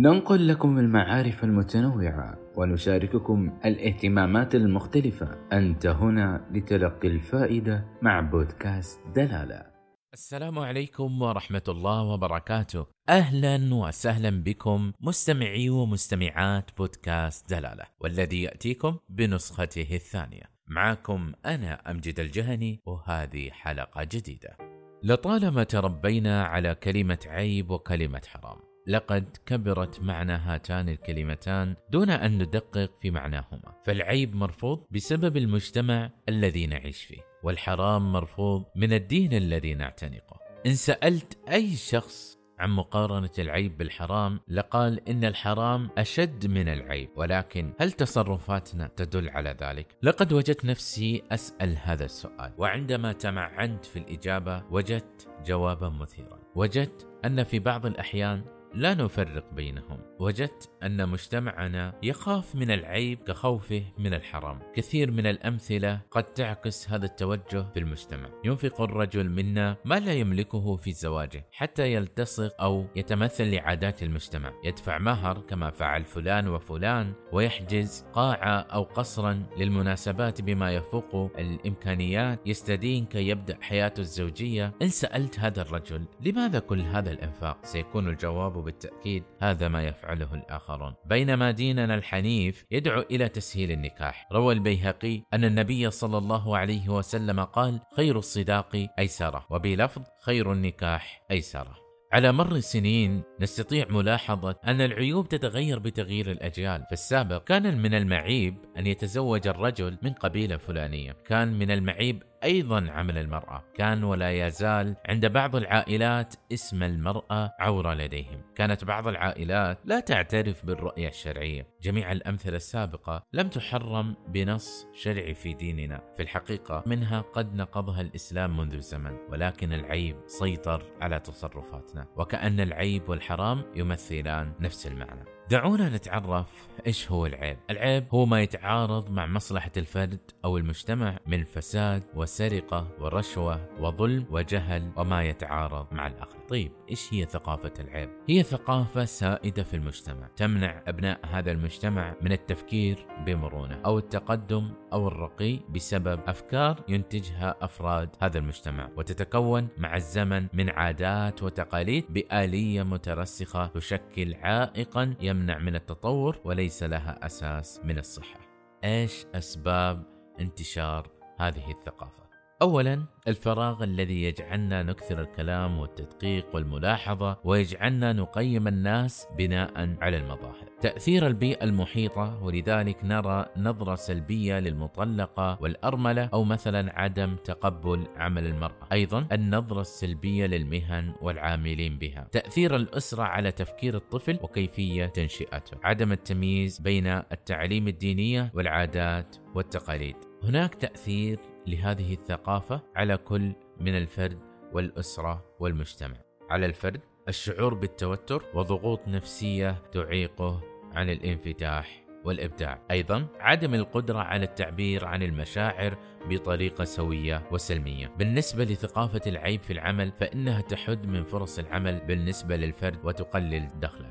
ننقل لكم المعارف المتنوعة ونشارككم الاهتمامات المختلفة. أنت هنا لتلقي الفائدة مع بودكاست دلالة. السلام عليكم ورحمة الله وبركاته. أهلا وسهلا بكم مستمعي ومستمعات بودكاست دلالة والذي يأتيكم بنسخته الثانية. معكم أنا أمجد الجهني وهذه حلقة جديدة. لطالما تربينا على كلمة عيب وكلمة حرام لقد كبرت معنى هاتان الكلمتان دون أن ندقق في معناهما. فالعيب مرفوض بسبب المجتمع الذي نعيش فيه والحرام مرفوض من الدين الذي نعتنقه. إن سألت أي شخص عن مقارنة العيب بالحرام لقال إن الحرام أشد من العيب ولكن هل تصرفاتنا تدل على ذلك؟ لقد وجدت نفسي أسأل هذا السؤال وعندما تمعنت في الإجابة وجدت جوابا مثيرا. وجدت أن في بعض الأحيان لا نفرق بينهم. وجدت أن مجتمعنا يخاف من العيب كخوفه من الحرام. كثير من الأمثلة قد تعكس هذا التوجه في المجتمع. ينفق الرجل منا ما لا يملكه في زواجه حتى يلتصق أو يتمثل لعادات المجتمع. يدفع مهر كما فعل فلان وفلان ويحجز قاعة أو قصرا للمناسبات بما يفوق الإمكانيات. يستدين كي يبدأ حياته الزوجية. إن سألت هذا الرجل لماذا كل هذا الإنفاق؟ سيكون الجواب بالتأكيد هذا ما يفعله الآخرون. بينما ديننا الحنيف يدعو إلى تسهيل النكاح. روى البيهقي أن النبي صلى الله عليه وسلم قال خير الصداق أيسرة وبلفظ خير النكاح أيسرة. على مر السنين نستطيع ملاحظة أن العيوب تتغير بتغيير الأجيال. في السابق كان من المعيب أن يتزوج الرجل من قبيلة فلانية. كان من المعيب أيضا عمل المرأة. كان ولا يزال عند بعض العائلات اسم المرأة عورة لديهم. كانت بعض العائلات لا تعترف بالرؤية الشرعية. جميع الأمثلة السابقة لم تحرم بنص شرعي في ديننا. في الحقيقة منها قد نقضها الإسلام منذ زمن ولكن العيب سيطر على تصرفاتنا. وكأن العيب والحرام يمثلان نفس المعنى. دعونا نتعرف إيش هو العيب. العيب هو ما يتعارض مع مصلحة الفرد أو المجتمع من فساد وسرقة ورشوة وظلم وجهل وما يتعارض مع الأخر. طيب إيش هي ثقافة العيب؟ هي ثقافة سائدة في المجتمع، تمنع أبناء هذا المجتمع من التفكير بمرونة أو التقدم أو الرقي بسبب أفكار ينتجها أفراد هذا المجتمع وتتكون مع الزمن من عادات وتقاليد بآلية مترسخة تشكل عائقا يم تمنع من التطور وليس لها أساس من الصحة. إيش أسباب انتشار هذه الثقافة؟ اولا الفراغ الذي يجعلنا نكثر الكلام والتدقيق والملاحظة ويجعلنا نقيم الناس بناء على المظاهر. تأثير البيئة المحيطة ولذلك نرى نظرة سلبية للمطلقة والأرملة أو مثلا عدم تقبل عمل المرأة. أيضا النظرة السلبية للمهن والعاملين بها. تأثير الأسرة على تفكير الطفل وكيفية تنشئته. عدم التمييز بين التعليم الدينية والعادات والتقاليد. هناك تأثير لهذه الثقافة على كل من الفرد والأسرة والمجتمع. على الفرد الشعور بالتوتر وضغوط نفسية تعيقه عن الانفتاح والإبداع. أيضا عدم القدرة على التعبير عن المشاعر بطريقة سوية وسلمية. بالنسبة لثقافة العيب في العمل فإنها تحد من فرص العمل بالنسبة للفرد وتقلل دخله.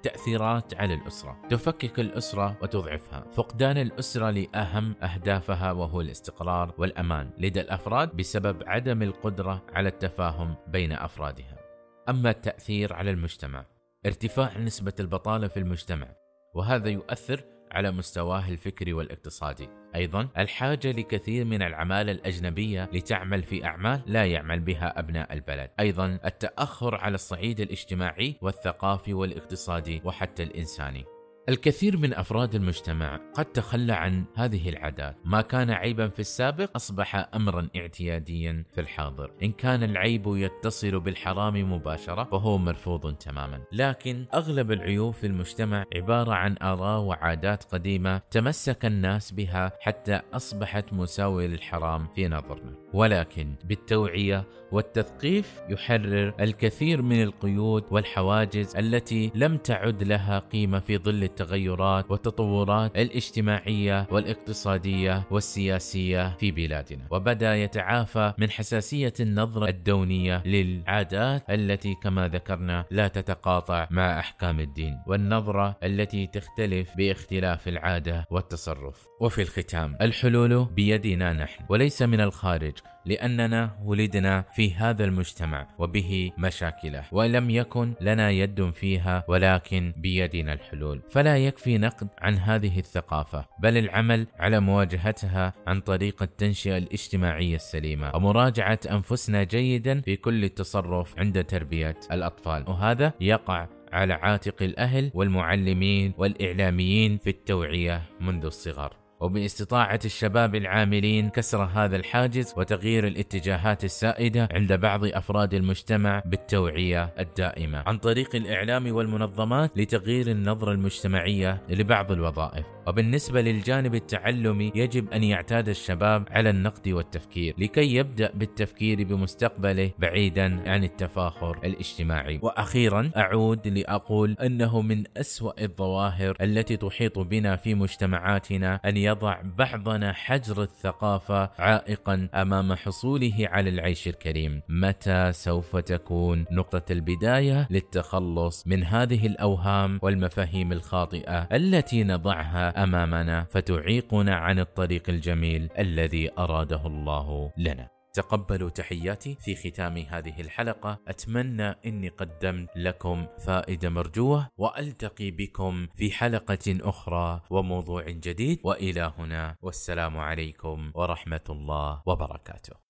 التأثيرات على الأسرة. تفكك الأسرة وتضعفها. فقدان الأسرة لأهم أهدافها وهو الاستقرار والأمان لدى الأفراد بسبب عدم القدرة على التفاهم بين أفرادها. أما التأثير على المجتمع ارتفاع نسبة البطالة في المجتمع وهذا يؤثر على مستواه الفكري والاقتصادي. أيضا الحاجة لكثير من العماله الأجنبية لتعمل في أعمال لا يعمل بها أبناء البلد. أيضا التأخر على الصعيد الاجتماعي والثقافي والاقتصادي وحتى الإنساني. الكثير من أفراد المجتمع قد تخلى عن هذه العادات، ما كان عيبا في السابق أصبح امرا اعتياديا في الحاضر، إن كان العيب يتصل بالحرام مباشرة فهو مرفوض تماما، لكن أغلب العيوب في المجتمع عبارة عن آراء وعادات قديمة تمسك الناس بها حتى أصبحت مساوية للحرام في نظرنا، ولكن بالتوعية والتثقيف يحرر الكثير من القيود والحواجز التي لم تعد لها قيمة في ظل التغيرات والتطورات الاجتماعية والاقتصادية والسياسية في بلادنا. وبدأ يتعافى من حساسية النظرة الدونية للعادات التي كما ذكرنا لا تتقاطع مع أحكام الدين والنظرة التي تختلف باختلاف العادة والتصرف. وفي الختام الحلول بيدنا نحن وليس من الخارج. لأننا ولدنا في هذا المجتمع وبه مشاكله ولم يكن لنا يد فيها ولكن بيدنا الحلول. فلا يكفي نقد عن هذه الثقافة بل العمل على مواجهتها عن طريق التنشئة الاجتماعية السليمة ومراجعة أنفسنا جيدا في كل تصرف عند تربية الأطفال. وهذا يقع على عاتق الأهل والمعلمين والإعلاميين في التوعية منذ الصغر. وباستطاعة الشباب العاملين كسر هذا الحاجز وتغيير الاتجاهات السائدة عند بعض أفراد المجتمع بالتوعية الدائمة. عن طريق الإعلام والمنظمات لتغيير النظرة المجتمعية لبعض الوظائف. وبالنسبة للجانب التعلمي يجب أن يعتاد الشباب على النقد والتفكير لكي يبدأ بالتفكير بمستقبله بعيدا عن التفاخر الاجتماعي. وأخيرا أعود لأقول أنه من أسوأ الظواهر التي تحيط بنا في مجتمعاتنا أن يضع بعضنا حجر الثقافة عائقا أمام حصوله على العيش الكريم. متى سوف تكون نقطة البداية للتخلص من هذه الأوهام والمفاهيم الخاطئة التي نضعها أمامنا فتعيقنا عن الطريق الجميل الذي أراده الله لنا؟ تقبلوا تحياتي في ختام هذه الحلقة. أتمنى أني قدمت لكم فائدة مرجوة وألتقي بكم في حلقة أخرى وموضوع جديد. وإلى هنا والسلام عليكم ورحمة الله وبركاته.